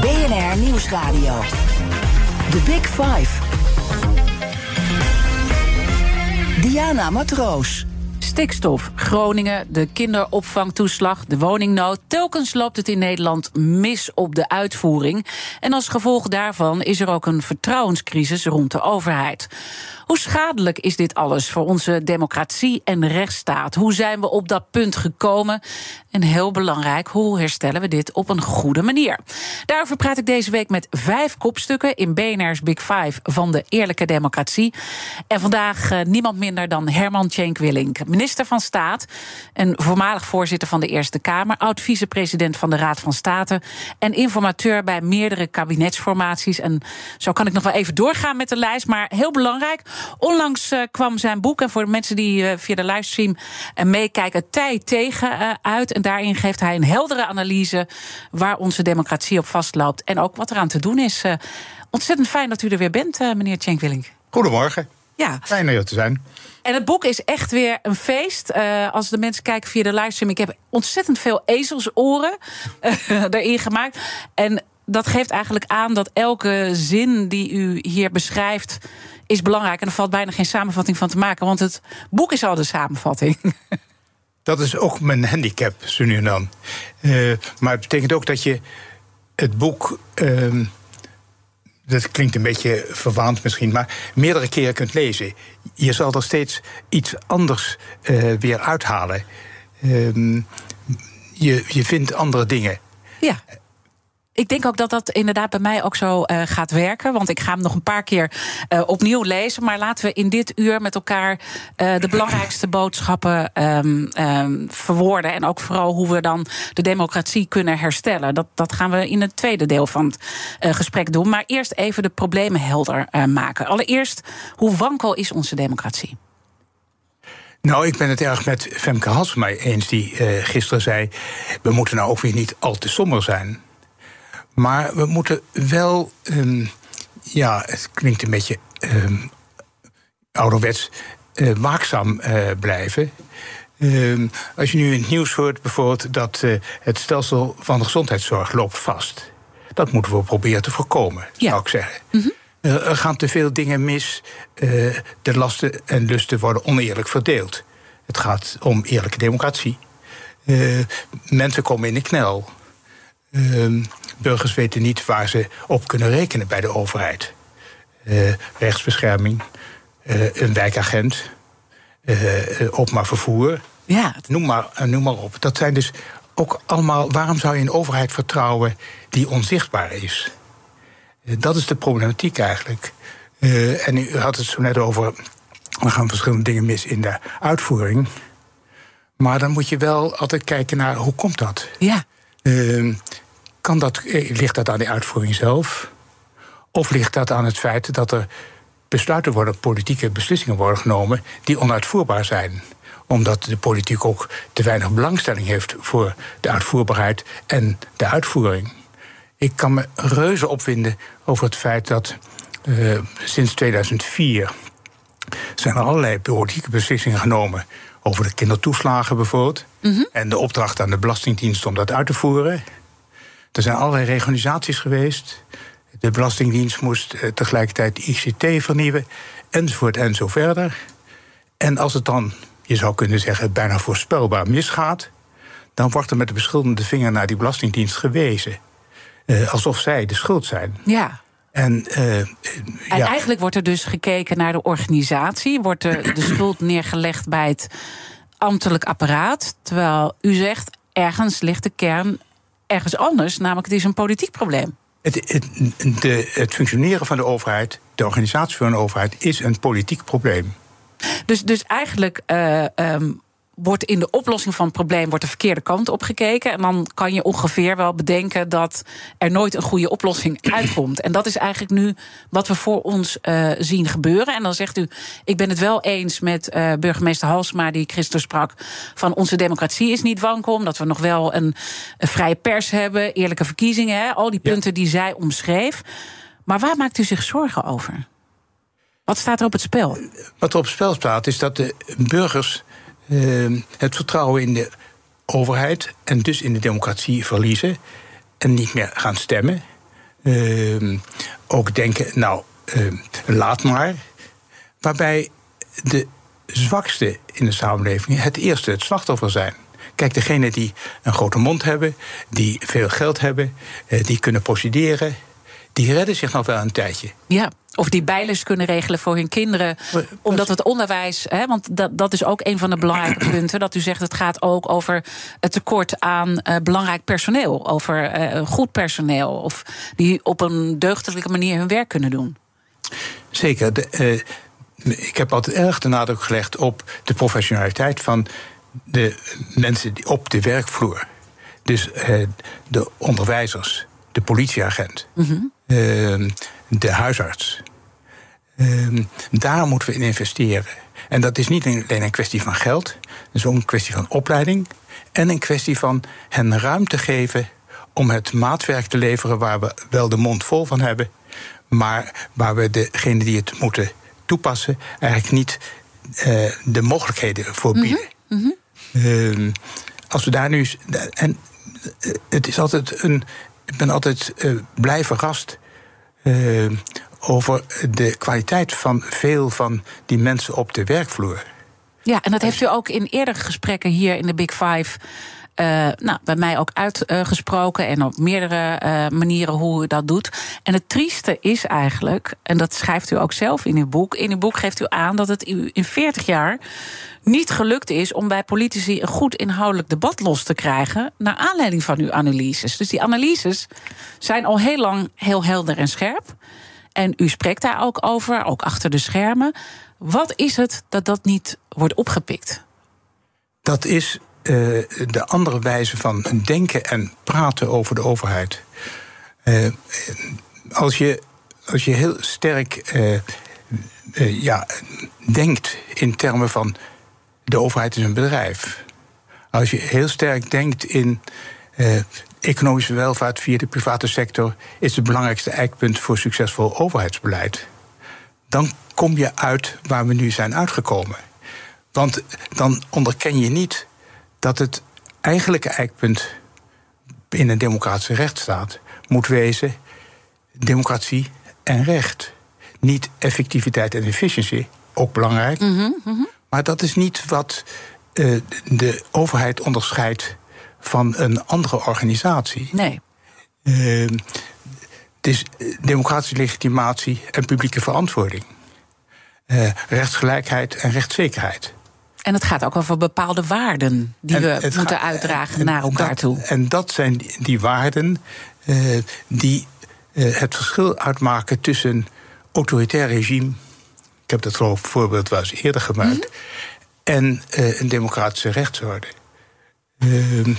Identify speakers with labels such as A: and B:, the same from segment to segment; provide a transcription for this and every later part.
A: BNR Nieuwsradio. The Big Five. Diana Matroos.
B: Stikstof, Groningen, de kinderopvangtoeslag, de woningnood. Telkens loopt het in Nederland mis op de uitvoering. En als gevolg daarvan is er ook een vertrouwenscrisis rond de overheid. Hoe schadelijk is dit alles voor onze democratie en rechtsstaat? Hoe zijn we op dat punt gekomen? En heel belangrijk, hoe herstellen we dit op een goede manier? Daarover praat ik deze week met vijf kopstukken in BNR's Big Five van de eerlijke democratie. En vandaag uh, niemand minder dan Herman Tjenk Willink, minister van Staat en voormalig voorzitter van de Eerste Kamer, oud vicepresident van de Raad van State en informateur bij meerdere kabinetsformaties. En zo kan ik nog wel even doorgaan met de lijst, maar heel belangrijk. Onlangs uh, kwam zijn boek, en voor de mensen die uh, via de livestream uh, meekijken, Tijd tegen uit. En daarin geeft hij een heldere analyse waar onze democratie op vastloopt. En ook wat eraan te doen is. ontzettend fijn dat u er weer bent, meneer Cenk Willink.
C: Goedemorgen.
B: Ja.
C: Fijn er te zijn.
B: En het boek is echt weer een feest. Uh, als de mensen kijken via de livestream. Ik heb ontzettend veel ezelsoren uh, erin gemaakt. En dat geeft eigenlijk aan dat elke zin die u hier beschrijft is belangrijk. En er valt bijna geen samenvatting van te maken, want het boek is al de samenvatting.
C: Dat is ook mijn handicap, zo nu en dan. Uh, maar het betekent ook dat je het boek. Uh, dat klinkt een beetje verwaand misschien, maar meerdere keren kunt lezen. Je zal er steeds iets anders uh, weer uithalen. Ehm, je, je vindt andere dingen.
B: Ja. Ik denk ook dat dat inderdaad bij mij ook zo uh, gaat werken. Want ik ga hem nog een paar keer uh, opnieuw lezen. Maar laten we in dit uur met elkaar uh, de belangrijkste boodschappen um, um, verwoorden. En ook vooral hoe we dan de democratie kunnen herstellen. Dat, dat gaan we in het tweede deel van het gesprek doen. Maar eerst even de problemen helder maken. Allereerst, hoe wankel is onze democratie?
C: Nou, ik ben het erg met Femke Halsema eens, die gisteren zei... we moeten nou ook weer niet al te somber zijn... Maar we moeten wel, um, ja, het klinkt een beetje um, ouderwets, uh, waakzaam uh, blijven. Um, als je nu in het nieuws hoort bijvoorbeeld dat uh, het stelsel van de gezondheidszorg loopt vast. Dat moeten we proberen te voorkomen, ja. zou ik zeggen. Mm -hmm. Er gaan te veel dingen mis. de lasten en lusten worden oneerlijk verdeeld. Het gaat om eerlijke democratie. mensen komen in de knel. Burgers weten niet waar ze op kunnen rekenen bij de overheid. Uh, rechtsbescherming, uh, een wijkagent, openbaar vervoer.
B: Ja.
C: Noem, maar, noem maar op. Dat zijn dus ook allemaal. Waarom zou je een overheid vertrouwen die onzichtbaar is? dat is de problematiek eigenlijk. en u had het zo net over. Er gaan verschillende dingen mis in de uitvoering. Maar dan moet je wel altijd kijken naar hoe komt dat?
B: Ja.
C: Uh, kan dat, ligt dat aan de uitvoering zelf? Of ligt dat aan het feit dat er besluiten worden, politieke beslissingen worden genomen die onuitvoerbaar zijn? Omdat de politiek ook te weinig belangstelling heeft voor de uitvoerbaarheid en de uitvoering. Ik kan me reuze opwinden over het feit dat uh, sinds 2004 zijn er allerlei politieke beslissingen genomen over de kindertoeslagen bijvoorbeeld. Mm -hmm. En de opdracht aan de Belastingdienst om dat uit te voeren. Er zijn allerlei reorganisaties geweest. De Belastingdienst moest tegelijkertijd ICT vernieuwen, enzovoort en zo verder. En als het dan, je zou kunnen zeggen, bijna voorspelbaar misgaat, dan wordt er met de beschuldigende vinger naar die Belastingdienst gewezen. Uh, alsof zij de schuld zijn.
B: Ja.
C: En, uh,
B: en ja. eigenlijk wordt er dus gekeken naar de organisatie, wordt de, de schuld neergelegd bij het ambtelijk apparaat. Terwijl u zegt, ergens ligt de kern ergens anders, namelijk het is een politiek probleem.
C: Het, het, de, het functioneren van de overheid, de organisatie van de overheid, is een politiek probleem.
B: Dus, dus eigenlijk uh, um, wordt in de oplossing van het probleem wordt de verkeerde kant op gekeken. En dan kan je ongeveer wel bedenken dat er nooit een goede oplossing uitkomt. En dat is eigenlijk nu wat we voor ons uh, zien gebeuren. En dan zegt u, ik ben het wel eens met uh, burgemeester Halsma, die gisteren sprak, van onze democratie is niet wankel, omdat we nog wel een, een vrije pers hebben, eerlijke verkiezingen, hè, al die punten die zij omschreef. Maar waar maakt u zich zorgen over? Wat staat er op het spel?
C: Wat er op het spel staat is dat de burgers het vertrouwen in de overheid en dus in de democratie verliezen en niet meer gaan stemmen. Uh, ook denken, nou, uh, laat maar. Waarbij de zwakste in de samenleving het eerste het slachtoffer zijn. Kijk, degene die een grote mond hebben, die veel geld hebben, eh, die kunnen procederen, die redden zich nog wel een tijdje.
B: Ja. Of die bijles kunnen regelen voor hun kinderen. Omdat het onderwijs, hè, want dat, dat is ook een van de belangrijke punten. Dat u zegt het gaat ook over het tekort aan uh, belangrijk personeel. Over uh, goed personeel. Of die op een deugdelijke manier hun werk kunnen doen.
C: Zeker. De, uh, ik heb altijd erg de nadruk gelegd op de professionaliteit van de mensen die op de werkvloer. Dus de onderwijzers, de politieagent. Mm -hmm de huisarts. Ehm, daar moeten we in investeren. En dat is niet alleen een kwestie van geld, het is ook een kwestie van opleiding en een kwestie van hen ruimte geven om het maatwerk te leveren waar we wel de mond vol van hebben, maar waar we degene die het moeten toepassen eigenlijk niet uh, de mogelijkheden voor mhm, bieden. Mm -hmm. uh, als we daar nu. En eh, het is altijd een. Ik ben altijd uh, blij verrast uh, over de kwaliteit van veel van die mensen op de werkvloer.
B: Ja, en dat heeft u ook in eerdere gesprekken hier in de Big Five. Uh, nou, bij mij ook uitgesproken en op meerdere uh, manieren hoe u dat doet. En het trieste is eigenlijk, en dat schrijft u ook zelf in uw boek. In uw boek geeft u aan dat het u in 40 jaar niet gelukt is om bij politici een goed inhoudelijk debat los te krijgen. naar aanleiding van uw analyses. Dus die analyses zijn al heel lang heel helder en scherp. En u spreekt daar ook over, ook achter de schermen. Wat is het dat dat niet wordt opgepikt?
C: Dat is uh, de andere wijze van denken en praten over de overheid. Uh, als, je, als je heel sterk uh, ja, denkt in termen van de overheid is een bedrijf. Als je heel sterk denkt in economische welvaart via de private sector is het belangrijkste eikpunt voor succesvol overheidsbeleid. Dan kom je uit waar we nu zijn uitgekomen. Want dan onderken je niet dat het eigenlijke eikpunt in een democratische rechtsstaat moet wezen democratie en recht. Niet effectiviteit en efficiëntie, ook belangrijk. Mm -hmm. Maar dat is niet wat uh, de overheid onderscheidt van een andere organisatie.
B: Nee.
C: Uh, het is democratische legitimatie en publieke verantwoording. Uh, rechtsgelijkheid en rechtszekerheid.
B: En het gaat ook over bepaalde waarden die en we moeten uitdragen naar elkaar
C: dat,
B: toe.
C: En dat zijn die, waarden uh, die uh, het verschil uitmaken tussen een autoritair regime. Ik heb dat geloof voorbeeld wel eens eerder gemaakt. Mm -hmm. En uh, een democratische rechtsorde. Uh,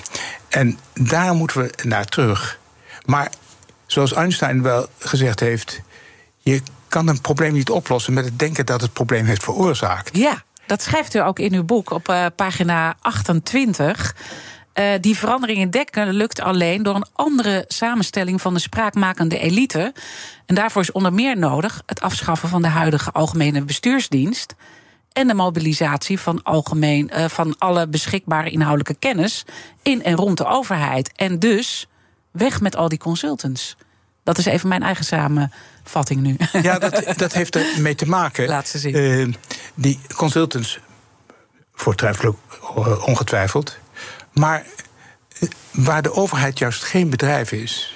C: en daar moeten we naar terug. Maar zoals Einstein wel gezegd heeft, je kan een probleem niet oplossen met het denken dat het probleem heeft veroorzaakt.
B: Ja, dat schrijft u ook in uw boek op uh, pagina 28. Uh, die verandering in dekken lukt alleen door een andere samenstelling van de spraakmakende elite. En daarvoor is onder meer nodig het afschaffen van de huidige algemene bestuursdienst en de mobilisatie van, algemeen, uh, van alle beschikbare inhoudelijke kennis in en rond de overheid. En dus weg met al die consultants. Dat is even mijn eigen samenvatting nu.
C: Ja, dat, dat heeft ermee te maken.
B: Laat ze zien. Uh,
C: die consultants, voortreffelijk ongetwijfeld. Maar waar de overheid juist geen bedrijf is,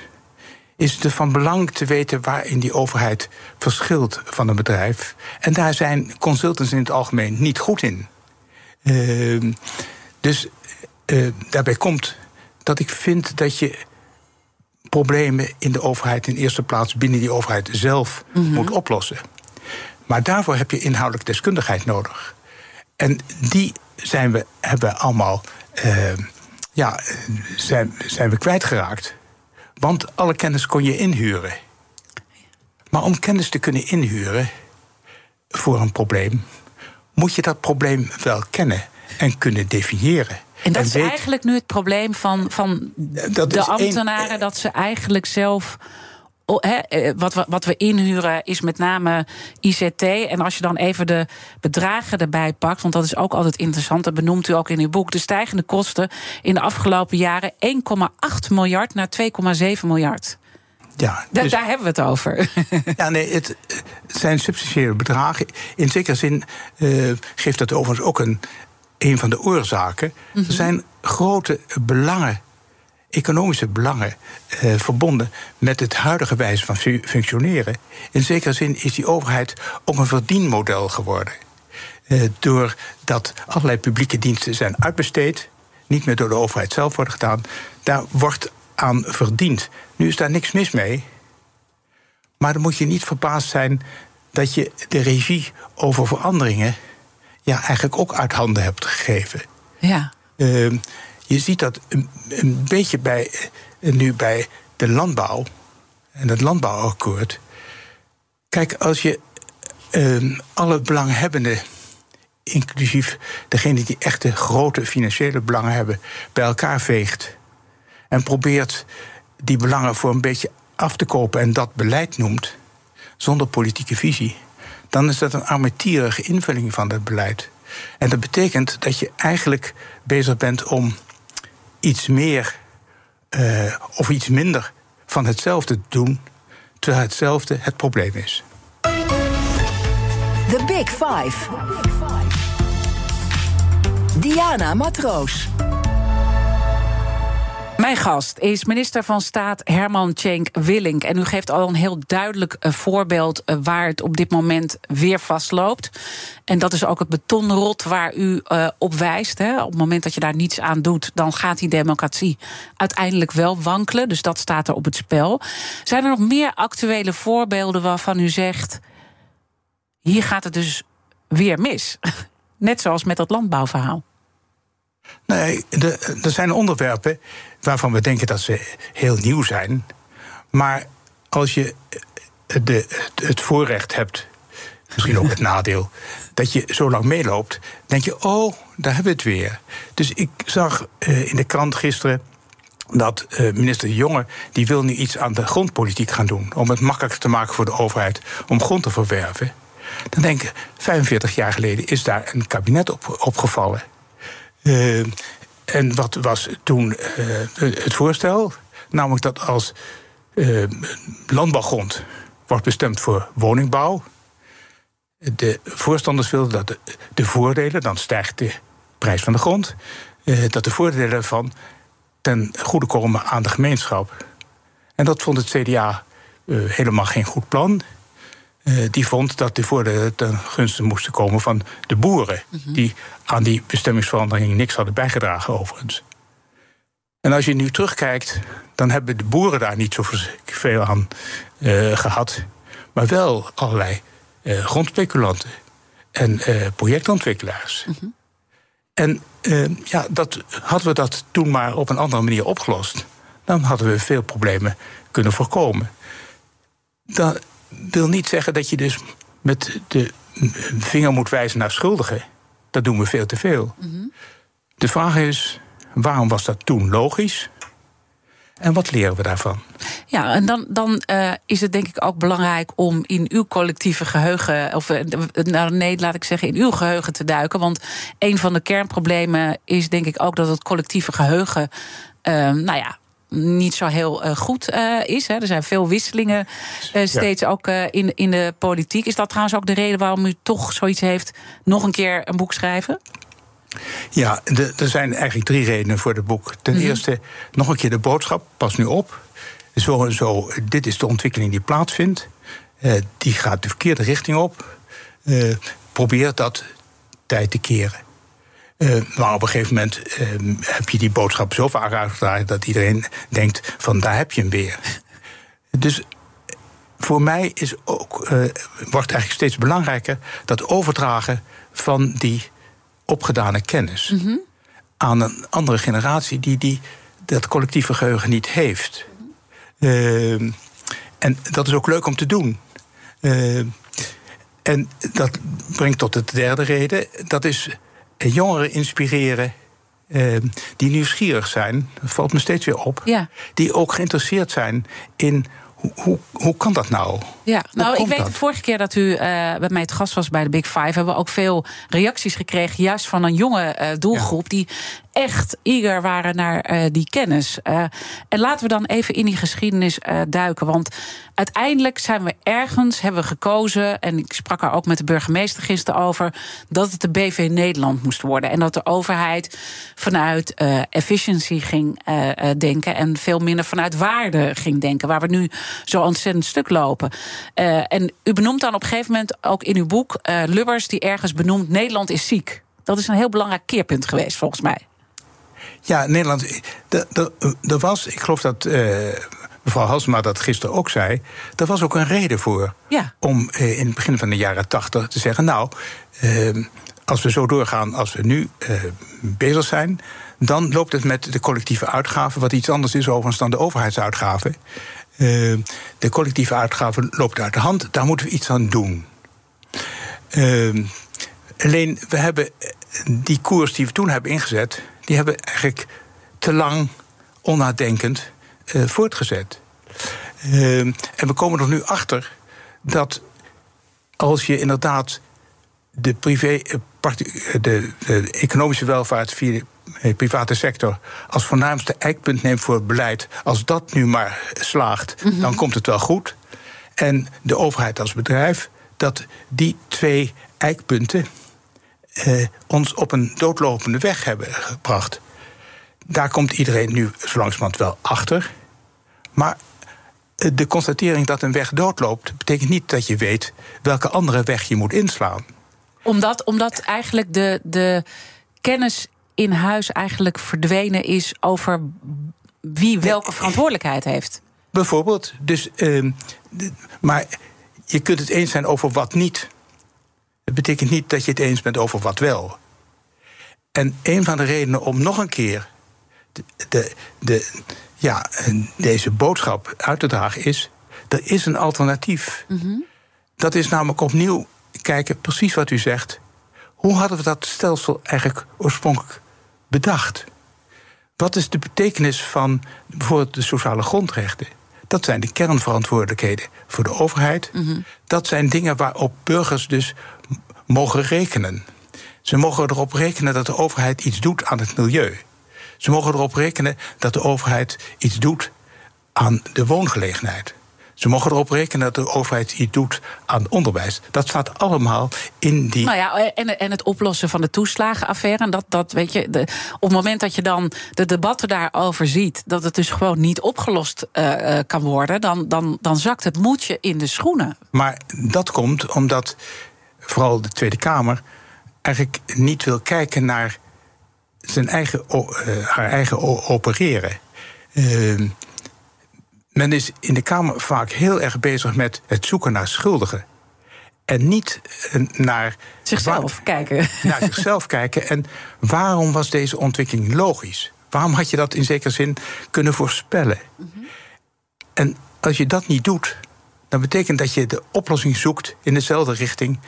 C: is het van belang te weten waarin die overheid verschilt van een bedrijf. En daar zijn consultants in het algemeen niet goed in. Uh, dus uh, daarbij komt dat ik vind dat je problemen in de overheid in eerste plaats binnen die overheid zelf mm -hmm. moet oplossen. Maar daarvoor heb je inhoudelijke deskundigheid nodig. En die zijn we, hebben we allemaal uh, ja, zijn, zijn we kwijtgeraakt. Want alle kennis kon je inhuren. Maar om kennis te kunnen inhuren voor een probleem, moet je dat probleem wel kennen en kunnen definiëren.
B: En dat is eigenlijk nu het probleem van, van de ambtenaren, dat ze eigenlijk zelf eh, wat, we, wat we inhuren is met name ICT. En als je dan even de bedragen erbij pakt, want dat is ook altijd interessant, dat benoemt u ook in uw boek. De stijgende kosten in de afgelopen jaren 1,8 miljard naar 2,7 miljard. Ja, dus, daar hebben we het over.
C: Ja, nee, het, zijn substantiële bedragen. In zekere zin uh, geeft dat overigens ook een, een van de oorzaken. Er mhm. zijn grote belangen economische belangen eh, verbonden met het huidige wijze van functioneren. In zekere zin is die overheid ook een verdienmodel geworden. Eh, doordat allerlei publieke diensten zijn uitbesteed, niet meer door de overheid zelf worden gedaan, daar wordt aan verdiend. Nu is daar niks mis mee. Maar dan moet je niet verbaasd zijn dat je de regie over veranderingen ja, eigenlijk ook uit handen hebt gegeven.
B: Ja.
C: Uh, je ziet dat een, een beetje bij, eh, nu bij de landbouw en het landbouwakkoord. Kijk, als je uh, alle belanghebbenden, inclusief degene die echte grote financiële belangen hebben, bij elkaar veegt en probeert die belangen voor een beetje af te kopen en dat beleid noemt, zonder politieke visie, dan is dat een armetierige invulling van dat beleid. En dat betekent dat je eigenlijk bezig bent om iets meer uh, of iets minder van hetzelfde doen, terwijl hetzelfde het probleem is.
A: The Big Five. Diana Matroos.
B: Mijn gast is minister van Staat Herman Cenk Willink. En u geeft al een heel duidelijk eh, voorbeeld eh, waar het op dit moment weer vastloopt. En dat is ook het betonrot waar u uh, op wijst. Op het moment dat je daar niets aan doet, dan gaat die democratie uiteindelijk wel wankelen. Dus dat staat er op het spel. Zijn er nog meer actuele voorbeelden waarvan u zegt: hier gaat het dus weer mis? Net zoals met dat landbouwverhaal.
C: Nee, er zijn onderwerpen waarvan we denken dat ze heel nieuw zijn. Maar als je de, het voorrecht hebt, misschien ook het nadeel, dat je zo lang meeloopt, denk je, oh, daar hebben we het weer. Dus ik zag uh, in de krant gisteren dat uh, minister De Jonge die wil nu iets aan de grondpolitiek gaan doen om het makkelijker te maken voor de overheid om grond te verwerven. Dan denk ik, 45 jaar geleden is daar een kabinet op opgevallen. Uh, en wat was toen uh, het voorstel? Namelijk dat als uh, landbouwgrond wordt bestemd voor woningbouw. De voorstanders wilden dat de, de voordelen, dan stijgt de prijs van de grond, dat de voordelen ervan ten goede komen aan de gemeenschap. En dat vond het CDA helemaal geen goed plan. Uh, die vond dat de voordelen ten gunste moesten komen van de boeren. Mhm. Die aan die bestemmingsverandering niks hadden bijgedragen, overigens. En als je nu terugkijkt, dan hebben de boeren daar niet zo veel aan uh, gehad. Maar wel allerlei uh, grondspeculanten en projectontwikkelaars. Mhm. En ja, dat, hadden we dat toen maar op een andere manier opgelost, dan hadden we veel problemen kunnen voorkomen. Dan, wil niet zeggen dat je dus met de vinger moet wijzen naar schuldigen. Dat doen we veel te veel. Mhm. De vraag is, waarom was dat toen logisch? En wat leren we daarvan?
B: Ja, en dan, dan uh, is het denk ik ook belangrijk om in uw collectieve geheugen, of uh, nee, laat ik zeggen, in uw geheugen te duiken. Want een van de kernproblemen is denk ik ook dat het collectieve geheugen, uh, nou ja, niet zo heel uh, goed uh, is. Hè. Er zijn veel wisselingen uh, steeds ja. ook in, in de politiek. Is dat trouwens ook de reden waarom u toch zoiets heeft... nog een keer een boek schrijven?
C: Ja, de, er zijn eigenlijk drie redenen voor het boek. Ten mm -hmm. eerste, nog een keer de boodschap, pas nu op. Zo en zo, dit is de ontwikkeling die plaatsvindt. die gaat de verkeerde richting op. probeer dat tijd te keren. Uh, maar op een gegeven moment uh, heb je die boodschap zo vaak uitgedragen dat iedereen denkt: van daar heb je hem weer. Dus voor mij is ook, uh, wordt eigenlijk steeds belangrijker dat overdragen van die opgedane kennis aan een andere generatie die, die dat collectieve geheugen niet heeft. Ehm, en dat is ook leuk om te doen. Ehm, en dat brengt tot de derde reden. Dat is jongeren inspireren ehm, die nieuwsgierig zijn. Dat valt me steeds weer op.
B: Ja.
C: Die ook geïnteresseerd zijn in hoe, hoe, hoe kan dat nou?
B: Ja, nou, ik weet
C: dat?
B: de vorige keer dat u eh, bij mij het gast was bij de Big Five, hebben we ook veel reacties gekregen, juist van een jonge eh, doelgroep, die echt eager waren naar eh, die kennis. Eh, en laten we dan even in die geschiedenis eh, duiken. Want uiteindelijk zijn we ergens, hebben we gekozen, en ik sprak er ook met de burgemeester gisteren over, dat het de BV Nederland moest worden. En dat de overheid vanuit eh efficiency ging eh, eh, denken en veel minder vanuit waarde ging denken, waar we nu zo ontzettend stuk lopen. Eh, en u benoemt dan op een gegeven moment ook in uw boek eh, Lubbers, die ergens benoemt: Nederland is ziek. Dat is een heel belangrijk keerpunt geweest, volgens mij.
C: Ja, Nederland. Er- was, ik geloof dat eh, mevrouw Halsema dat gisteren ook zei. Er was ook een reden voor.
B: Ja.
C: Om in het begin van de jaren tachtig te zeggen: Nou, als we zo doorgaan als we nu bezig zijn. dan loopt het met de collectieve uitgaven, wat iets anders is overigens dan de overheidsuitgaven. Eh, de collectieve uitgaven loopt uit de hand, daar moeten we iets aan doen. Ehm, alleen, we hebben eh, die koers die we toen hebben ingezet, die hebben eigenlijk te lang onnadenkend eh, voortgezet. En we komen er nu achter dat als je inderdaad de, privé, eh, eh, de, de economische welvaart via de private sector als voornaamste eikpunt neemt voor het beleid, als dat nu maar slaagt, dan komt het wel goed. En de overheid als bedrijf, dat die twee eikpunten eh, ons op een doodlopende weg hebben gebracht. Daar komt iedereen nu zo langzamerhand wel achter. Maar eh, de constatering dat een weg doodloopt, betekent niet dat je weet welke andere weg je moet inslaan.
B: Omdat, omdat eigenlijk de, de kennis in huis eigenlijk verdwenen is over wie welke verantwoordelijkheid heeft.
C: Bijvoorbeeld, dus, ehm, maar je kunt het eens zijn over wat niet. Het betekent niet dat je het eens bent over wat wel. En een van de redenen om nog een keer de, de, de, ja, deze boodschap uit te dragen is: er is een alternatief. Dat is namelijk opnieuw kijken, precies wat u zegt. Hoe hadden we dat stelsel eigenlijk oorspronkelijk bedacht? Wat is de betekenis van bijvoorbeeld de sociale grondrechten? Dat zijn de kernverantwoordelijkheden voor de overheid. Dat zijn dingen waarop burgers dus mogen rekenen. Ze mogen erop rekenen dat de overheid iets doet aan het milieu. Ze mogen erop rekenen dat de overheid iets doet aan de woongelegenheid. Ze mogen erop rekenen dat de overheid iets doet aan onderwijs. Dat staat allemaal in die.
B: Nou ja, en, en het oplossen van de toeslagenaffaire. En dat, dat weet je, de, op het moment dat je dan de debatten daarover ziet, dat het dus gewoon niet opgelost eh, eh, kan worden, dan, dan, dan zakt het moedje in de schoenen.
C: Maar dat komt omdat vooral de Tweede Kamer eigenlijk niet wil kijken naar zijn eigen, eh, haar eigen opereren. Eh, men is in de Kamer vaak heel erg bezig met het zoeken naar schuldigen. En niet eh, naar
B: Zichzelf kijken.
C: naar zichzelf kijken. En waarom was deze ontwikkeling logisch? Waarom had je dat in zekere zin kunnen voorspellen? En als je dat niet doet, dan betekent dat je de oplossing zoekt in dezelfde richting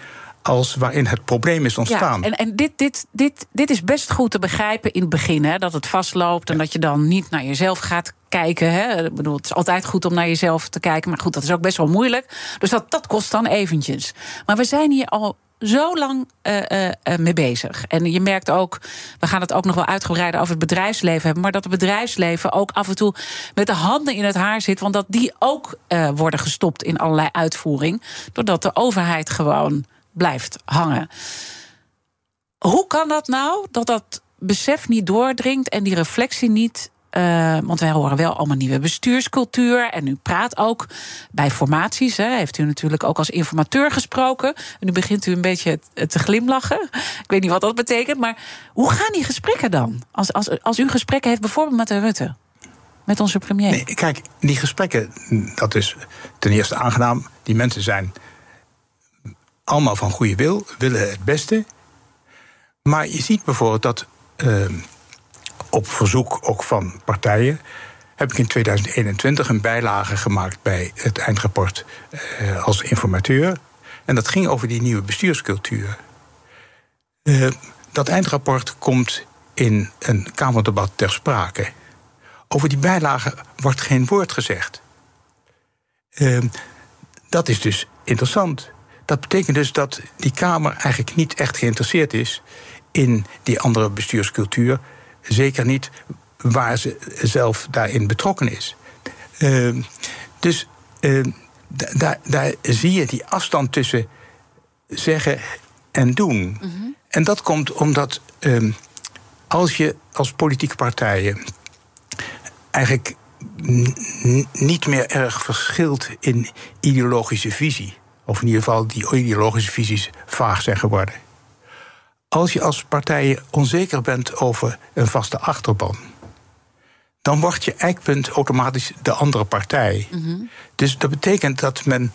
C: als waarin het probleem is ontstaan.
B: Ja, en, en dit, dit, dit, dit is best goed te begrijpen in het begin. Hè, dat het vastloopt en dat je dan niet naar jezelf gaat kijken. Hè. Ik bedoel, het is altijd goed om naar jezelf te kijken. Maar goed, dat is ook best wel moeilijk. Dus dat, dat kost dan eventjes. Maar we zijn hier al zo lang eh, eh, eh, mee bezig. En je merkt ook, we gaan het ook nog wel uitgebreider over het bedrijfsleven hebben. Maar dat het bedrijfsleven ook af en toe met de handen in het haar zit. Want dat die ook worden gestopt in allerlei uitvoering. Doordat de overheid gewoon blijft hangen. Hoe kan dat nou dat dat besef niet doordringt en die reflectie niet. eh, want wij horen wel allemaal nieuwe bestuurscultuur. En u praat ook bij formaties. Hè, heeft u natuurlijk ook als informateur gesproken. En nu begint u een beetje te- te glimlachen. Ik weet niet wat dat betekent. Maar hoe gaan die gesprekken dan? Als, als, als u gesprekken heeft bijvoorbeeld met de Rutte. Met onze premier.
C: Nee, kijk, die gesprekken, dat is ten eerste aangenaam. Die mensen zijn allemaal van goede wil, willen het beste. Maar je ziet bijvoorbeeld dat uh, op verzoek ook van partijen heb ik in 2021 een bijlage gemaakt bij het eindrapport uh, als informateur. En dat ging over die nieuwe bestuurscultuur. Uh, dat eindrapport komt in een Kamerdebat ter sprake. Over die bijlage wordt geen woord gezegd. Uh, dat is dus interessant. Dat betekent dus dat die Kamer eigenlijk niet echt geïnteresseerd is in die andere bestuurscultuur. Zeker niet waar ze zelf daarin betrokken is. Uh, dus uh, daar, daar zie je die afstand tussen zeggen en doen. Mm -hmm. En dat komt omdat uh, als je als politieke partijen eigenlijk niet meer erg verschilt in ideologische visie, of in ieder geval die ideologische visies vaag zijn geworden. Als je als partijen onzeker bent over een vaste achterban, dan wordt je eikpunt automatisch de andere partij. Mm -hmm. Dus dat betekent dat men,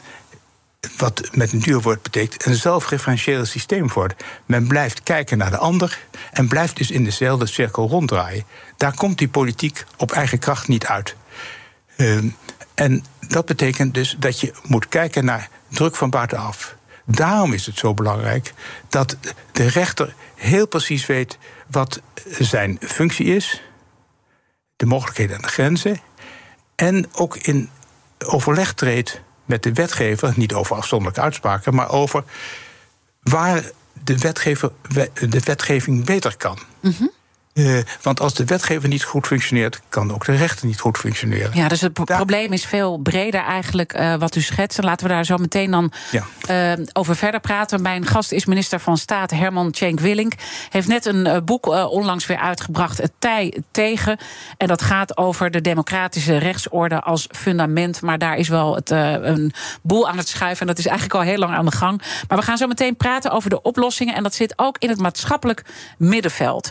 C: wat met een duur woord betekent, een zelfreferentieel systeem wordt. Men blijft kijken naar de ander en blijft dus in dezelfde cirkel ronddraaien. Daar komt die politiek op eigen kracht niet uit. Uh, en dat betekent dus dat je moet kijken naar druk van buitenaf. Daarom is het zo belangrijk dat de rechter heel precies weet wat zijn functie is, de mogelijkheden en de grenzen, en ook in overleg treedt met de wetgever, niet over afzonderlijke uitspraken, maar over waar de, wetgever, de wetgeving beter kan. Mm. Uh, want als de wetgever niet goed functioneert, kan ook de rechter niet goed functioneren.
B: Ja, dus het pro daar... probleem is veel breder eigenlijk uh, wat u schetst. En laten we daar zo meteen dan ja. uh, over verder praten. Mijn gast is minister van Staat Herman Cenk Willink. Heeft net een boek onlangs weer uitgebracht, Het Tij tegen. En dat gaat over de democratische rechtsorde als fundament. Maar daar is wel het, een boel aan het schuiven. En dat is eigenlijk al heel lang aan de gang. Maar we gaan zo meteen praten over de oplossingen. En dat zit ook in het maatschappelijk middenveld.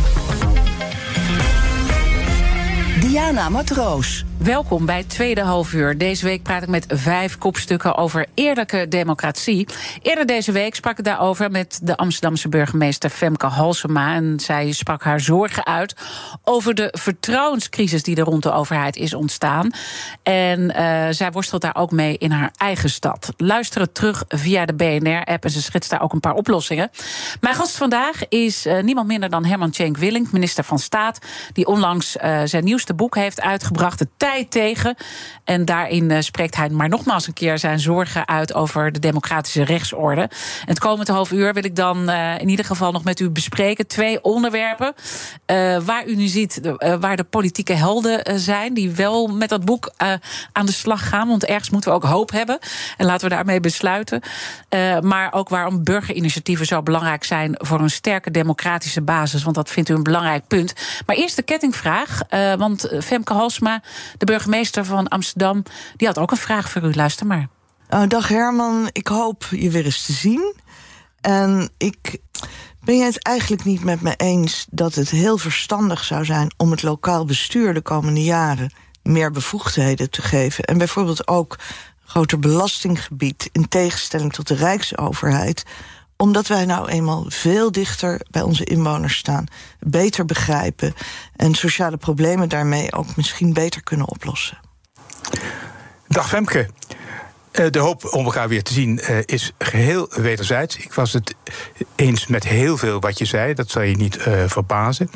A: Diana Matroos.
B: Welkom bij tweede halfuur. Deze week praat ik met vijf kopstukken over eerlijke democratie. Eerder deze week sprak ik daarover met de Amsterdamse burgemeester Femke Halsema. En zij sprak haar zorgen uit over de vertrouwenscrisis die er rond de overheid is ontstaan. En uh, zij worstelt daar ook mee in haar eigen stad. Luister het terug via de BNR-app en ze schetst daar ook een paar oplossingen. Mijn gast vandaag is uh, niemand minder dan Herman Cenk Willink, minister van Staat, die onlangs uh, zijn nieuwste boek heeft uitgebracht, De Tegen. En daarin uh, spreekt hij maar nogmaals een keer zijn zorgen uit over de democratische rechtsorde. En het komende half uur wil ik dan uh, in ieder geval nog met u bespreken twee onderwerpen. Uh, waar u nu ziet waar de politieke helden zijn, die wel met dat boek aan de slag gaan. Want ergens moeten we ook hoop hebben. En laten we daarmee besluiten. maar ook waarom burgerinitiatieven zo belangrijk zijn voor een sterke democratische basis. Want dat vindt u een belangrijk punt. Maar eerst de kettingvraag. want Femke Halsma, de burgemeester van Amsterdam, die had ook een vraag voor u. Luister maar.
D: Uh, dag Herman, ik hoop je weer eens te zien. En ik ben jij het eigenlijk niet met me eens dat het heel verstandig zou zijn om het lokaal bestuur de komende jaren meer bevoegdheden te geven? En bijvoorbeeld ook groter belastinggebied in tegenstelling tot de Rijksoverheid omdat wij nou eenmaal veel dichter bij onze inwoners staan, beter begrijpen en sociale problemen daarmee ook misschien beter kunnen oplossen.
C: Dag Femke. Eh, de hoop om elkaar weer te zien uh, is geheel wederzijds. Ik was het eens met heel veel wat je zei, dat zal je niet uh, verbazen.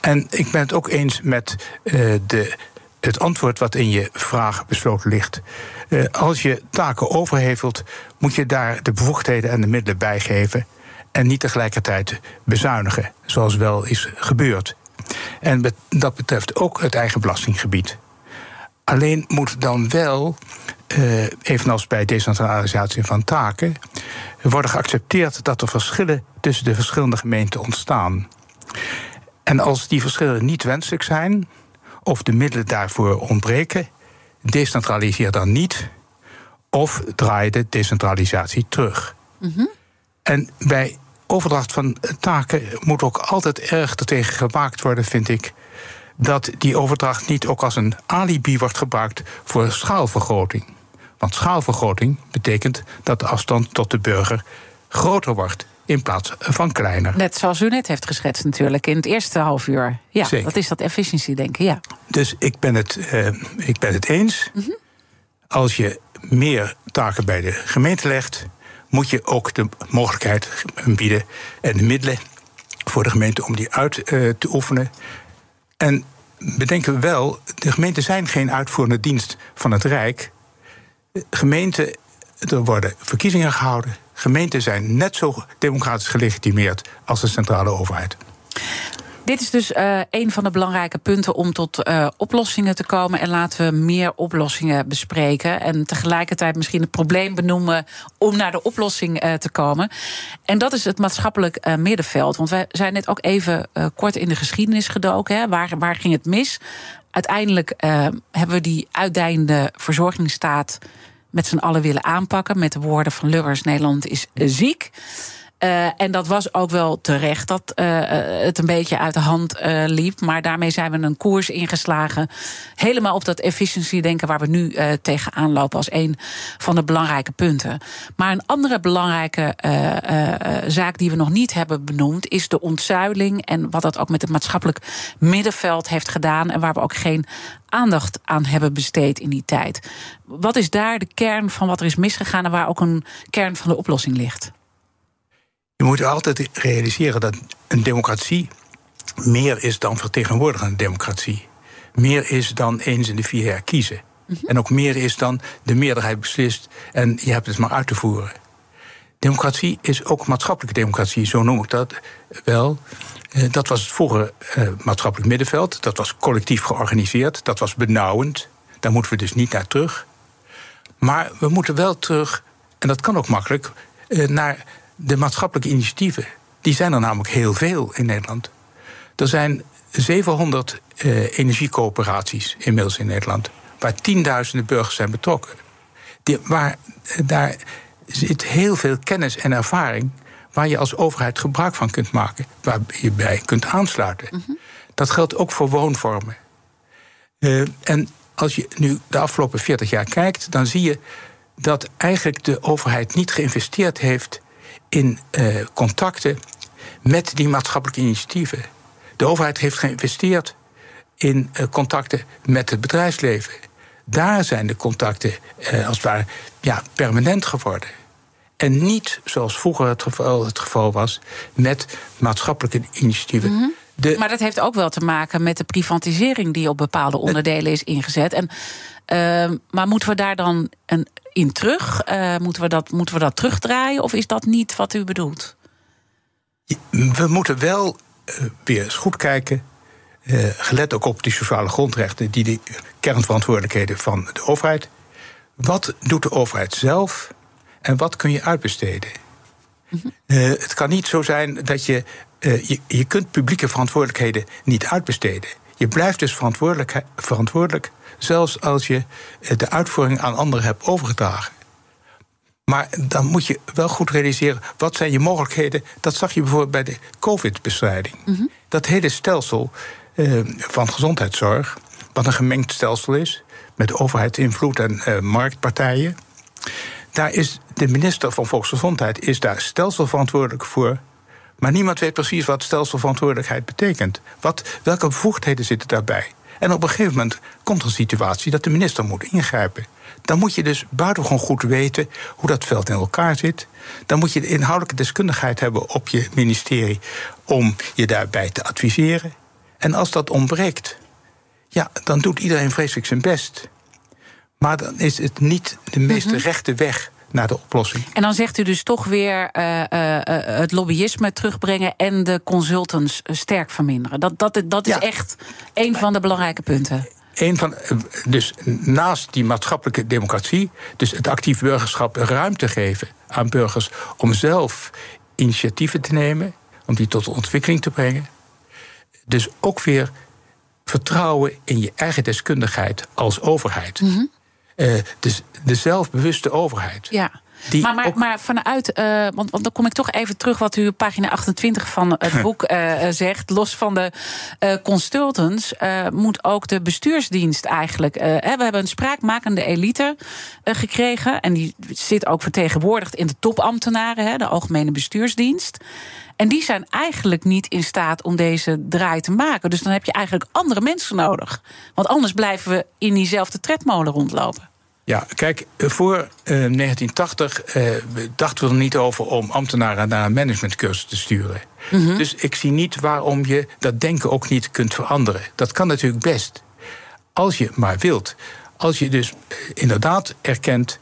C: En ik ben het ook eens met de, het antwoord wat in je vraag besloten ligt. Uh, als je taken overhevelt, moet je daar de bevoegdheden en de middelen bij geven. En niet tegelijkertijd bezuinigen, zoals wel is gebeurd. En dat betreft ook het eigen belastinggebied. Alleen moet dan wel, uh, evenals bij decentralisatie van taken, worden geaccepteerd dat er verschillen tussen de verschillende gemeenten ontstaan. En als die verschillen niet wenselijk zijn, of de middelen daarvoor ontbreken, decentraliseer dan niet, of draai de decentralisatie terug. En bij overdracht van taken moet ook altijd erg tegen gemaakt worden, vind ik. Dat die overdracht niet ook als een alibi wordt gebruikt voor schaalvergroting. Want schaalvergroting betekent dat de afstand tot de burger groter wordt in plaats van kleiner.
B: Net zoals u net heeft geschetst natuurlijk in het eerste half uur. Ja,
C: Zeker.
B: dat is dat efficiëntie denken, ja.
C: Dus ik ben het, eh, ik ben het eens. Als je meer taken bij de gemeente legt, moet je ook de mogelijkheid bieden en de middelen voor de gemeente om die uit eh, te oefenen. En bedenken we wel, de gemeenten zijn geen uitvoerende dienst van het Rijk. Gemeenten, er worden verkiezingen gehouden. Gemeenten zijn net zo democratisch gelegitimeerd als de centrale overheid.
B: Dit is dus uh, een van de belangrijke punten om tot uh, oplossingen te komen. En laten we meer oplossingen bespreken. En tegelijkertijd misschien het probleem benoemen om naar de oplossing uh, te komen. En dat is het maatschappelijk middenveld. Want wij zijn net ook even kort in de geschiedenis gedoken. Hè. Waar, waar ging het mis? Uiteindelijk hebben we die uitdijende verzorgingsstaat met z'n allen willen aanpakken. Met de woorden van Lubbers: Nederland is ziek. Uh, en dat was ook wel terecht dat uh, het een beetje uit de hand liep. Maar daarmee zijn we een koers ingeslagen. Helemaal op dat efficiency denken waar we nu tegenaan lopen als een van de belangrijke punten. Maar een andere belangrijke zaak die we nog niet hebben benoemd is de ontzuiling. En wat dat ook met het maatschappelijk middenveld heeft gedaan. En waar we ook geen aandacht aan hebben besteed in die tijd. Wat is daar de kern van wat er is misgegaan en waar ook een kern van de oplossing ligt?
C: Je moet altijd realiseren dat een democratie meer is dan vertegenwoordigende democratie. Meer is dan eens in de vier jaar kiezen. Mm -hmm. En ook meer is dan de meerderheid beslist en je hebt het maar uit te voeren. Democratie is ook maatschappelijke democratie, zo noem ik dat wel. Dat was het vroegere maatschappelijk middenveld. Dat was collectief georganiseerd. Dat was benauwend. Daar moeten we dus niet naar terug. Maar we moeten wel terug, en dat kan ook makkelijk, naar de maatschappelijke initiatieven. Die zijn er namelijk heel veel in Nederland. Er zijn 700 uh, energiecoöperaties inmiddels in Nederland. Waar tienduizenden burgers zijn betrokken. Die, waar, daar zit heel veel kennis en ervaring. Waar je als overheid gebruik van kunt maken. Waar je bij kunt aansluiten. Mm -hmm. Dat geldt ook voor woonvormen. Uh, en als je nu de afgelopen 40 jaar kijkt, dan zie je dat eigenlijk de overheid niet geïnvesteerd heeft in uh, contacten met die maatschappelijke initiatieven. De overheid heeft geïnvesteerd in uh, contacten met het bedrijfsleven. Daar zijn de contacten uh, als het ware ja, permanent geworden. En niet zoals vroeger het geval, het geval was met maatschappelijke initiatieven.
B: Mm -hmm. de, maar dat heeft ook wel te maken met de privatisering die op bepaalde onderdelen is ingezet. En, uh, maar moeten we daar dan een, in terug? Uh, moeten, we dat, moeten we dat terugdraaien of is dat niet wat u bedoelt?
C: We moeten wel uh, weer eens goed kijken. Uh, gelet ook op die sociale grondrechten, die de kernverantwoordelijkheden van de overheid. Wat doet de overheid zelf en wat kun je uitbesteden? Mm -hmm. het kan niet zo zijn dat je, je. Je kunt publieke verantwoordelijkheden niet uitbesteden. Je blijft dus verantwoordelijk, verantwoordelijk zelfs als je de uitvoering aan anderen hebt overgedragen. Maar dan moet je wel goed realiseren, wat zijn je mogelijkheden? Dat zag je bijvoorbeeld bij de COVID-bestrijding. Mm -hmm. Dat hele stelsel van gezondheidszorg, wat een gemengd stelsel is, met overheidsinvloed en uh, marktpartijen. Daar is de minister van Volksgezondheid is daar stelselverantwoordelijk voor. Maar niemand weet precies wat stelselverantwoordelijkheid betekent. Wat, welke bevoegdheden zitten daarbij? En op een gegeven moment komt er een situatie dat de minister moet ingrijpen. Dan moet je dus buitengewoon goed weten hoe dat veld in elkaar zit. Dan moet je de inhoudelijke deskundigheid hebben op je ministerie om je daarbij te adviseren. En als dat ontbreekt, ja, dan doet iedereen vreselijk zijn best. Maar dan is het niet de meest -hmm. rechte weg naar de oplossing.
B: En dan zegt u dus toch weer uh, uh, het lobbyisme terugbrengen en de consultants sterk verminderen. Dat, dat, dat is ja. echt een van de belangrijke punten.
C: Een van, dus naast die maatschappelijke democratie, dus het actief burgerschap ruimte geven aan burgers om zelf initiatieven te nemen, om die tot ontwikkeling te brengen. Dus ook weer vertrouwen in je eigen deskundigheid als overheid. Dus de zelfbewuste overheid.
B: Ja.
C: Die
B: maar, maar, vanuit, eh, want, want dan kom ik toch even terug wat u op pagina 28 van het boek eh, zegt. Los van de eh, consultants moet ook de bestuursdienst eigenlijk. hè, we hebben een spraakmakende elite gekregen. En die zit ook vertegenwoordigd in de topambtenaren, hè, de Algemene Bestuursdienst. En die zijn eigenlijk niet in staat om deze draai te maken. Dus dan heb je eigenlijk andere mensen nodig. Want anders blijven we in diezelfde tredmolen rondlopen.
C: Ja, kijk, voor eh, 1980 eh, dachten we er niet over om ambtenaren naar een managementcursus te sturen. Dus ik zie niet waarom je dat denken ook niet kunt veranderen. Dat kan natuurlijk best. Als je maar wilt. Als je dus eh, inderdaad erkent.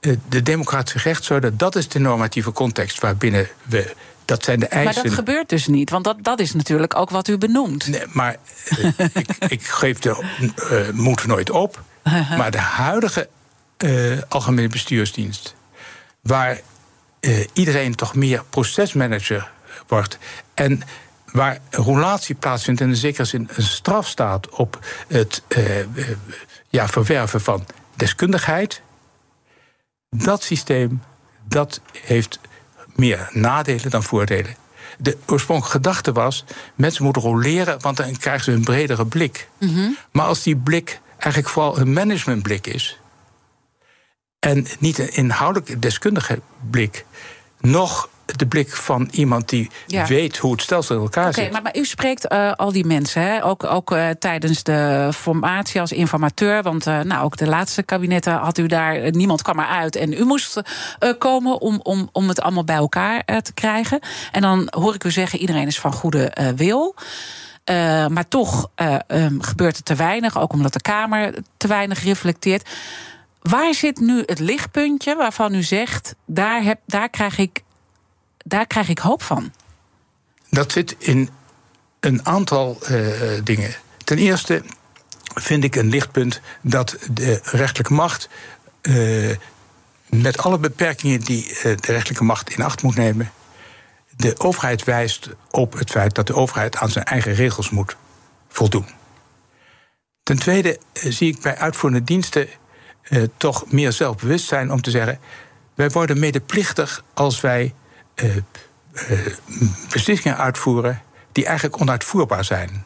C: eh, de democratische rechtsorde, dat is de normatieve context waarbinnen we. Dat zijn de eisen.
B: Maar dat gebeurt dus niet, want dat, dat is natuurlijk ook wat u benoemt.
C: Nee, maar eh, ik, ik geef de eh, moed nooit op. Maar de huidige eh, algemene bestuursdienst, waar iedereen toch meer procesmanager wordt en waar roulatie plaatsvindt en in zekere zin een straf staat op het ja, verwerven van deskundigheid, dat systeem dat heeft meer nadelen dan voordelen. De oorspronkelijke gedachte was: mensen moeten roleren, want dan krijgen ze een bredere blik. Maar als die blik eigenlijk vooral een managementblik is, en niet een inhoudelijk deskundige blik, nog de blik van iemand die
B: Ja.
C: weet hoe het stelsel in elkaar zit.
B: maar, maar u spreekt eh, al die mensen, hè? ook, ook eh, tijdens de formatie als informateur. Want eh, nou, ook de laatste kabinetten had u daar, niemand kwam eruit. En u moest komen om, om, om het allemaal bij elkaar te krijgen. En dan hoor ik u zeggen, iedereen is van goede wil. Maar toch eh, ehm, gebeurt er te weinig, ook omdat de Kamer te weinig reflecteert. Waar zit nu het lichtpuntje waarvan u zegt, daar, heb, daar, krijg, ik, daar krijg ik hoop van?
C: Dat zit in een aantal eh, dingen. Ten eerste vind ik een lichtpunt dat de rechterlijke macht. eh, met alle beperkingen die eh, de rechterlijke macht in acht moet nemen. de overheid wijst op het feit dat de overheid aan zijn eigen regels moet voldoen. Ten tweede zie ik bij uitvoerende diensten toch meer zelfbewustzijn om te zeggen: wij worden medeplichtig als wij eh, beslissingen uitvoeren die eigenlijk onuitvoerbaar zijn.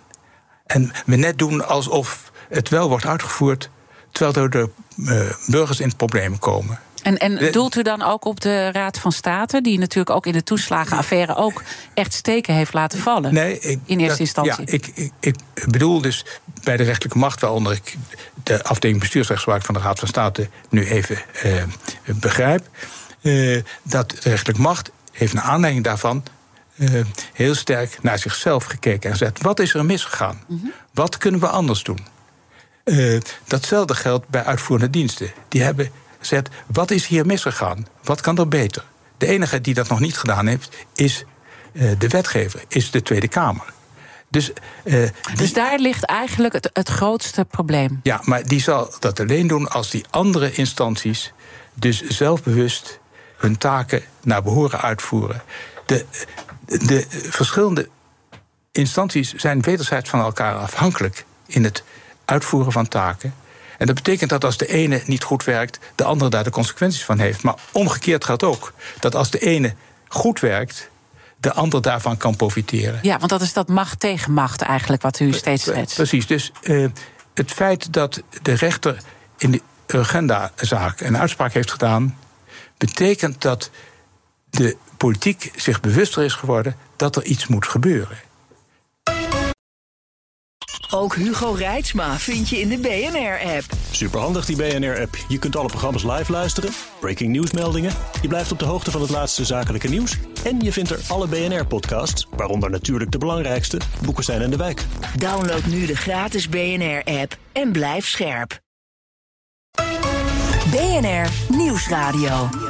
C: En we net doen alsof het wel wordt uitgevoerd, terwijl er de eh, burgers in het probleem komen.
B: En, en doelt u dan ook op de Raad van State, die natuurlijk ook in de toeslagenaffaire ook echt steken heeft laten vallen?
C: Nee, ik,
B: In eerste
C: dat-
B: instantie.
C: Ja, ik, ik, ik bedoel dus bij de rechterlijke macht, waaronder ik de afdeling bestuursrechtspraak van de Raad van State nu even eh, begrijp, eh, dat de rechterlijke macht heeft naar aanleiding daarvan eh, heel sterk naar zichzelf gekeken en gezegd: wat is er misgegaan?
B: Mhm.
C: Wat kunnen we anders doen? Eh, datzelfde geldt bij uitvoerende diensten. Die hebben gezegd: wat is hier misgegaan? Wat kan er beter? De enige die dat nog niet gedaan heeft, is eh, de wetgever, is de Tweede Kamer. Dus, die-
B: Dus daar ligt eigenlijk het, het grootste probleem.
C: ja, maar die zal dat alleen doen als die andere instanties dus zelfbewust hun taken naar behoren uitvoeren. De, de verschillende instanties zijn wederzijds van elkaar afhankelijk in het uitvoeren van taken. En dat betekent dat als de ene niet goed werkt, de andere daar de consequenties van heeft. Maar omgekeerd geldt ook dat als de ene goed werkt, de ander daarvan kan profiteren.
B: Ja, want dat is dat macht tegen macht eigenlijk wat u steeds schetst.
C: Precies, dus eh, het feit dat de rechter in de Urgenda-zaak een uitspraak heeft gedaan, betekent dat de politiek zich bewuster is geworden dat er iets moet gebeuren.
A: Ook Hugo Reitsma vind je in de BNR-app.
E: Superhandig die BNR-app. Je kunt alle programma's live luisteren, breaking nieuwsmeldingen. Je blijft op de hoogte van het laatste zakelijke nieuws. En je vindt er alle BNR-podcasts, waaronder natuurlijk de belangrijkste, Boeken zijn in de wijk.
A: Download nu de gratis BNR-app en blijf scherp. BNR Nieuwsradio.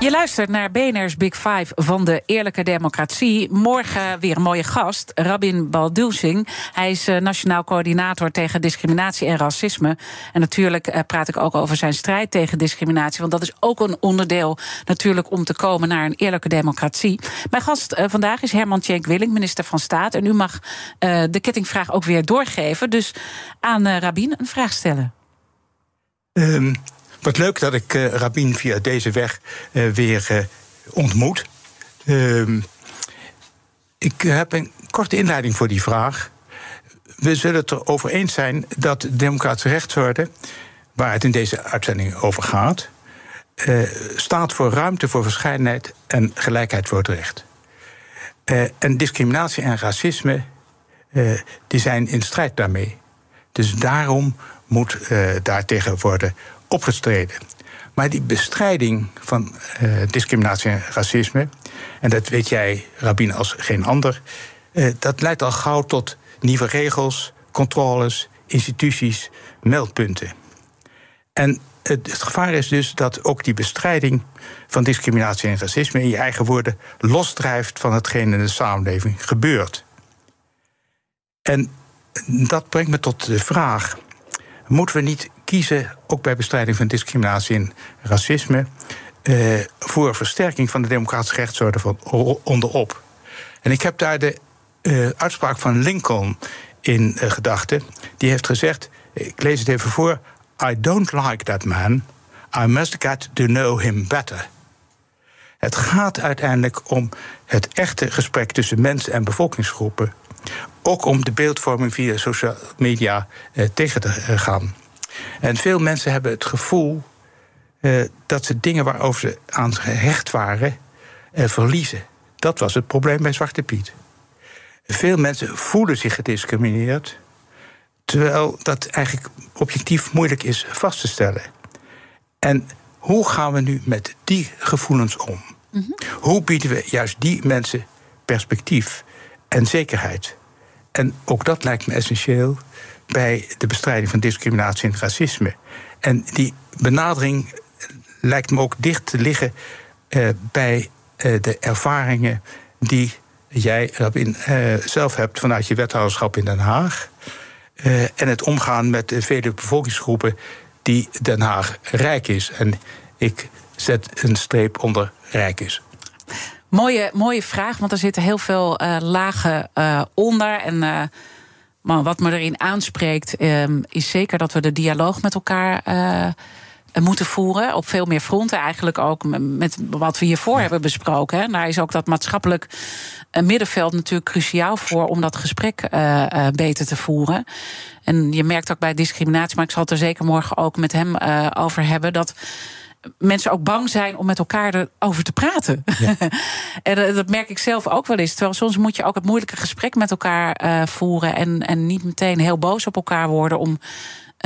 B: Je luistert naar BNR's Big Five van de Eerlijke Democratie. Morgen weer een mooie gast, Rabin Baldusing. Hij is eh, Nationaal Coördinator tegen Discriminatie en Racisme. En natuurlijk eh, praat ik ook over zijn strijd tegen discriminatie. Want dat is ook een onderdeel natuurlijk om te komen naar een eerlijke democratie. Mijn gast eh, vandaag is Herman Tjenk Willing, minister van Staat. En u mag de kettingvraag ook weer doorgeven. Dus aan Rabin een vraag stellen.
C: Um. Wat leuk dat ik uh, Rabin via deze weg uh, weer uh, ontmoet. Ehm, ik heb een korte inleiding voor die vraag. We zullen het erover eens zijn dat de democratische rechtsorde, waar het in deze uitzending over gaat, staat voor ruimte voor verscheidenheid en gelijkheid voor het recht. en discriminatie en racisme die zijn in strijd daarmee. Dus daarom moet daartegen worden opgestreden. Maar die bestrijding van uh, discriminatie en racisme, en dat weet jij, Rabin, als geen ander, uh, dat leidt al gauw tot nieuwe regels, controles, instituties, meldpunten. En het, het, gevaar is dus dat ook die bestrijding van discriminatie en racisme in je eigen woorden losdrijft van hetgeen in de samenleving gebeurt. En dat brengt me tot de vraag: moeten we niet kiezen, ook bij bestrijding van discriminatie en racisme, eh, voor versterking van de democratische rechtsorde van onderop. En ik heb daar de uh, uitspraak van Lincoln in uh, gedachten. Die heeft gezegd: ik lees het even voor. I don't like that man. I must get to know him better. Het gaat uiteindelijk om het echte gesprek tussen mensen en bevolkingsgroepen. Ook om de beeldvorming via social media eh, tegen te gaan. En veel mensen hebben het gevoel uh, dat ze dingen waarover ze aan gehecht waren, uh, verliezen. Dat was het probleem bij Zwarte Piet. Veel mensen voelen zich gediscrimineerd, terwijl dat eigenlijk objectief moeilijk is vast te stellen. En hoe gaan we nu met die gevoelens om? Mm -hmm. Hoe bieden we juist die mensen perspectief en zekerheid? En ook dat lijkt me essentieel bij de bestrijding van discriminatie en racisme. En die benadering lijkt me ook dicht te liggen uh, bij uh, de ervaringen die jij uh, zelf hebt vanuit je wethouderschap in Den Haag. en het omgaan met vele bevolkingsgroepen die Den Haag rijk is. En ik zet een streep onder rijk is.
B: Mooie, mooie vraag, want er zitten heel veel lagen onder. En maar wat me erin aanspreekt, ehm, is zeker dat we de dialoog met elkaar uh, moeten voeren. Op veel meer fronten, eigenlijk ook met wat we hiervoor hebben besproken. Hè. Daar is ook dat maatschappelijk eh, middenveld natuurlijk cruciaal voor om dat gesprek uh, uh, beter te voeren. En je merkt ook bij discriminatie, maar ik zal het er zeker morgen ook met hem over hebben, dat mensen ook bang zijn om met elkaar erover te praten. Ja. en dat merk ik zelf ook wel eens. Terwijl soms moet je ook het moeilijke gesprek met elkaar uh, voeren. En, en niet meteen heel boos op elkaar worden om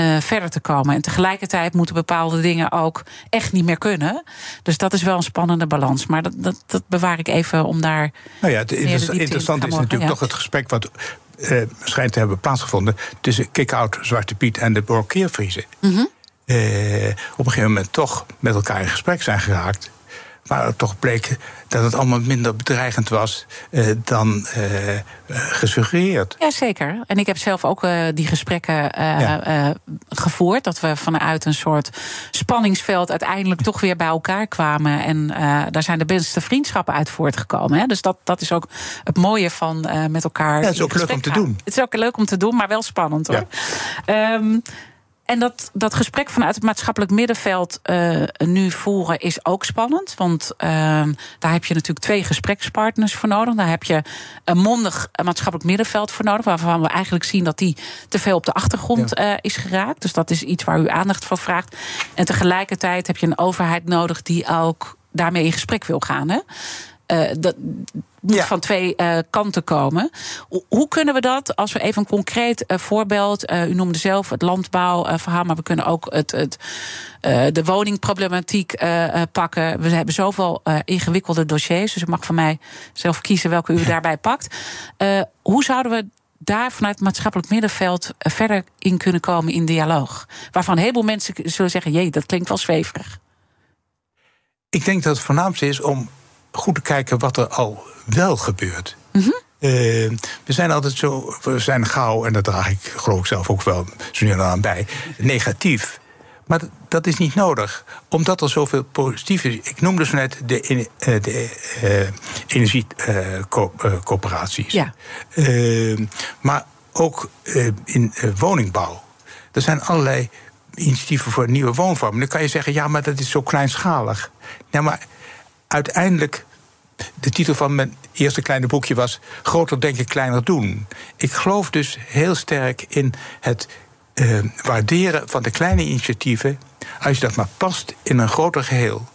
B: uh, verder te komen. En tegelijkertijd moeten bepaalde dingen ook echt niet meer kunnen. Dus dat is wel een spannende balans. Maar dat, dat, dat bewaar ik even om daar.
C: Nou ja, het interessante is natuurlijk toch het gesprek wat. Uh, schijnt te hebben plaatsgevonden tussen kick-out Zwarte Piet en de blokkeervriezen. Mm -hmm eh, op een gegeven moment toch met elkaar in gesprek zijn geraakt. Maar het toch bleek dat het allemaal minder bedreigend was eh, dan eh, gesuggereerd.
B: Jazeker. En ik heb zelf ook uh, die gesprekken ja. gevoerd. Dat we vanuit een soort spanningsveld uiteindelijk toch weer bij elkaar kwamen. En daar zijn de beste vriendschappen uit voortgekomen. Hè. Dus dat, dat is ook het mooie van met elkaar.
C: Ja, het is ook leuk om te doen.
B: Het is ook leuk om te doen, maar wel spannend hoor. Ja. Um, en dat, dat gesprek vanuit het maatschappelijk middenveld uh, nu voeren is ook spannend. Want uh, daar heb je natuurlijk twee gesprekspartners voor nodig. Daar heb je een mondig maatschappelijk middenveld voor nodig. Waarvan we eigenlijk zien dat die te veel op de achtergrond ja. uh, is geraakt. Dus dat is iets waar u aandacht voor vraagt. En tegelijkertijd heb je een overheid nodig die ook daarmee in gesprek wil gaan. Hè? Uh, dat moet ja. van twee uh, kanten komen. Hoe kunnen we dat, als we even een concreet uh, voorbeeld... Uh, u noemde zelf het landbouwverhaal... maar we kunnen ook het, het, de woningproblematiek pakken. We hebben zoveel ingewikkelde dossiers... dus u mag van mij zelf kiezen welke u daarbij pakt. hoe zouden we daar vanuit het maatschappelijk middenveld verder in kunnen komen in dialoog? Waarvan een heleboel mensen zullen zeggen... jee, dat klinkt wel zweverig.
C: Ik denk dat het voornaamste is om goed te kijken wat er al wel gebeurt. Eh, we zijn altijd zo, we zijn gauw, en dat draag ik geloof ik zelf ook wel zo nu en aan bij, negatief. Maar dat- is niet nodig, omdat er zoveel positief is. Ik noemde zo net de, eh, de energiecoöperaties.
B: Ja.
C: maar ook eh, in eh, woningbouw. Er zijn allerlei initiatieven voor nieuwe woonvormen. Dan kan je zeggen, ja, maar dat is zo kleinschalig. Nou, maar uiteindelijk de titel van mijn eerste kleine boekje was Groter denken, kleiner doen. Ik geloof dus heel sterk in het eh, waarderen van de kleine initiatieven. als je dat maar past in een groter geheel.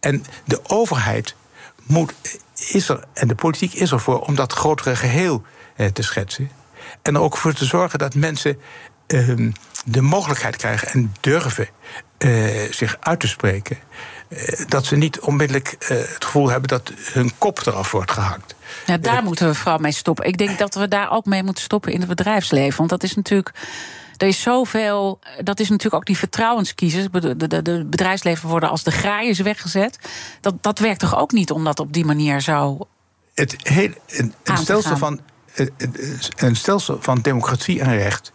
C: En de overheid moet, is er, en de politiek is er voor om dat grotere geheel eh, te schetsen. En er ook voor te zorgen dat mensen ehm, de mogelijkheid krijgen en durven eh, zich uit te spreken. Eh, dat ze niet onmiddellijk eh, het gevoel hebben dat hun kop eraf wordt gehakt.
B: Ja, daar moeten we vooral mee stoppen. Ik denk dat we daar ook mee moeten stoppen in het bedrijfsleven. Want dat is natuurlijk. Er is zoveel. Dat is natuurlijk ook die vertrouwenskiezers. De, de, de bedrijfsleven worden als de graaiers weggezet. Dat, dat werkt toch ook niet om dat op die manier zo.
C: Het een, een,
B: te
C: stelsel van, een stelsel van democratie en recht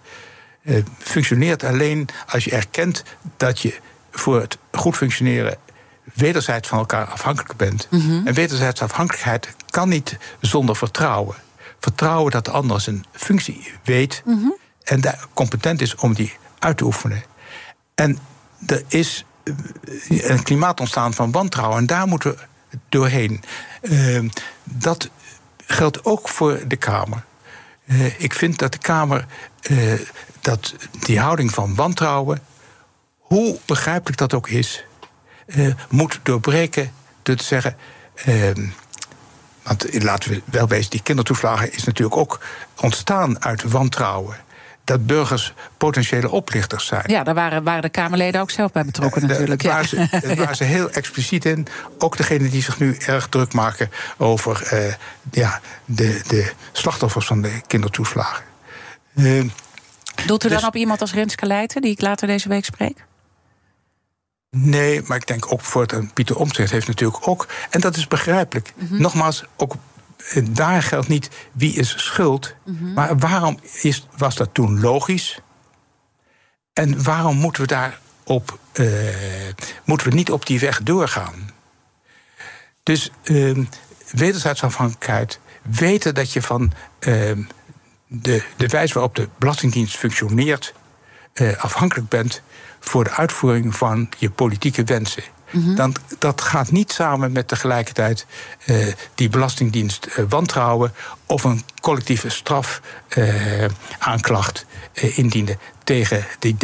C: eh, functioneert alleen als je erkent dat je voor het goed functioneren wederzijds van elkaar afhankelijk bent. En wederzijds afhankelijkheid kan niet zonder vertrouwen. Vertrouwen dat de ander zijn functie weet en daar competent is om die uit te oefenen. En er is eh, een klimaat ontstaan van wantrouwen. En daar moeten we doorheen. Eh, dat geldt ook voor de Kamer. Eh, ik vind dat de Kamer eh, dat die houding van wantrouwen, hoe begrijpelijk dat ook is, moet doorbreken door te zeggen. eh, want laten we wel wezen, die kindertoeslagen is natuurlijk ook ontstaan uit wantrouwen. Dat burgers potentiële oplichters zijn.
B: Ja, daar waren, waren de Kamerleden ook zelf bij betrokken, natuurlijk.
C: Daar
B: Ja.
C: waren, ze, daar waren ze heel expliciet in. Ook degene die zich nu erg druk maken over eh, ja, de, de slachtoffers van de kindertoeslagen. Eh,
B: Doet u dan
C: dus-
B: op iemand als Renske Leijten, die ik later deze week spreek?
C: Nee, maar ik denk ook voor het Pieter Omtzigt heeft natuurlijk ook. En dat is begrijpelijk. Nogmaals, ook eh, daar geldt niet wie is schuld. Maar waarom is, was dat toen logisch? En waarom moeten we daarop, eh, moeten we niet op die weg doorgaan? Dus eh, wederzijds afhankelijkheid, weten dat je van eh, de, de wijze waarop de Belastingdienst functioneert eh, afhankelijk bent voor de uitvoering van je politieke wensen. Dan, dat gaat niet samen met tegelijkertijd eh, die Belastingdienst eh, wantrouwen of een collectieve strafaaklacht eh, indienen tegen die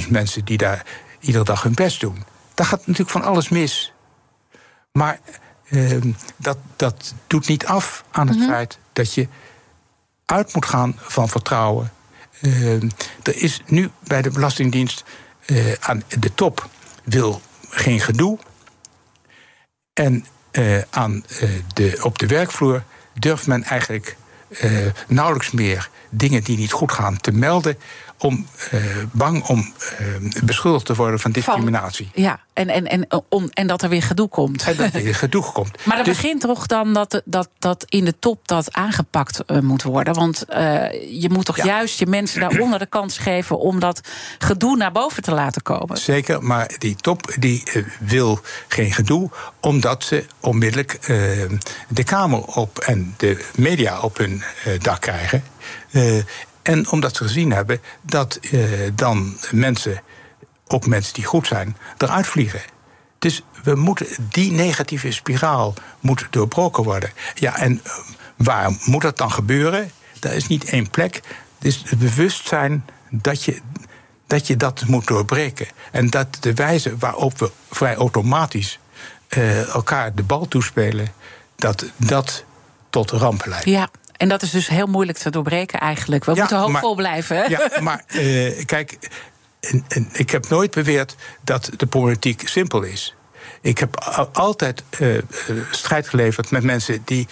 C: 30.000 mensen die daar iedere dag hun best doen. Daar gaat natuurlijk van alles mis. Maar eh, dat, dat doet niet af aan het feit dat je uit moet gaan van vertrouwen. Eh, er is nu bij de Belastingdienst eh, aan de top wil geen gedoe. En eh, aan, eh, de, op de werkvloer durft men eigenlijk nauwelijks meer dingen die niet goed gaan te melden. Om, eh, bang om eh, beschuldigd te worden van discriminatie.
B: Ja, en, en, en, om, en dat er weer gedoe komt.
C: En dat er weer gedoe komt.
B: Maar dat
C: Dus-
B: begint toch dan dat, dat, dat in de top dat aangepakt eh, moet worden? Want eh, je moet toch
C: Ja.
B: juist je mensen daaronder de kans geven om dat gedoe naar boven te laten komen?
C: Zeker, maar die top die, eh, wil geen gedoe, omdat ze onmiddellijk eh, de Kamer op en de media op hun eh, dak krijgen. Eh, en omdat ze gezien hebben dat eh, dan mensen, ook mensen die goed zijn, eruit vliegen. Dus we moeten, die negatieve spiraal moet doorbroken worden. Ja, en eh, waar moet dat dan gebeuren? Er is niet één plek. Het is het bewustzijn dat je dat je dat moet doorbreken. En dat de wijze waarop we vrij automatisch eh, elkaar de bal toespelen, dat dat tot rampen leidt.
B: Ja, en dat is dus heel moeilijk te doorbreken eigenlijk. We
C: Ja,
B: moeten hoopvol blijven. Hè?
C: Ja, maar eh, kijk, en, en ik heb nooit beweerd dat de politiek simpel is. Ik heb al- altijd eh, eh, strijd geleverd met mensen die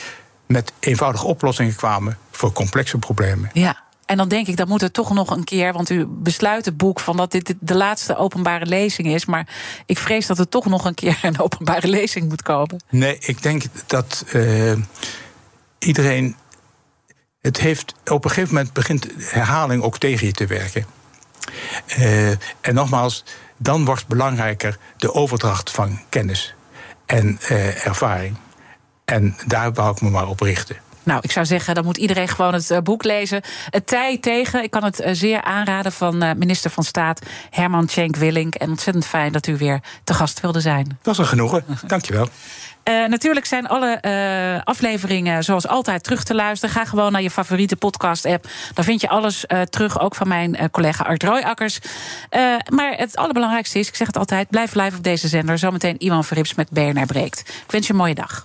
C: met eenvoudige oplossingen kwamen voor complexe problemen.
B: Ja. En dan denk ik, dat moet er toch nog een keer. Want u besluit het boek van dat dit de laatste openbare lezing is. Maar ik vrees dat er toch nog een keer een openbare lezing moet komen.
C: Nee, ik denk dat uh, iedereen. Het heeft, op een gegeven moment begint herhaling ook tegen je te werken. Uh, en nogmaals, dan wordt belangrijker de overdracht van kennis en uh, ervaring. En daar wou ik me maar op richten.
B: Nou, ik zou zeggen, dan moet iedereen gewoon het uh, boek lezen. Het tij tegen. Ik kan het zeer aanraden van minister van Staat Herman Tjenk Willink. En ontzettend fijn dat u weer te gast wilde zijn. Dat
C: was een genoegen. Dankjewel.
B: Uh, natuurlijk zijn alle uh, afleveringen zoals altijd terug te luisteren. Ga gewoon naar je favoriete podcast-app. Daar vind je alles uh, terug, ook van mijn collega Art Royakkers. maar het allerbelangrijkste is, ik zeg het altijd... blijf live op deze zender. Zometeen Iwan Verrips met BNR Breekt. Ik wens je een mooie dag.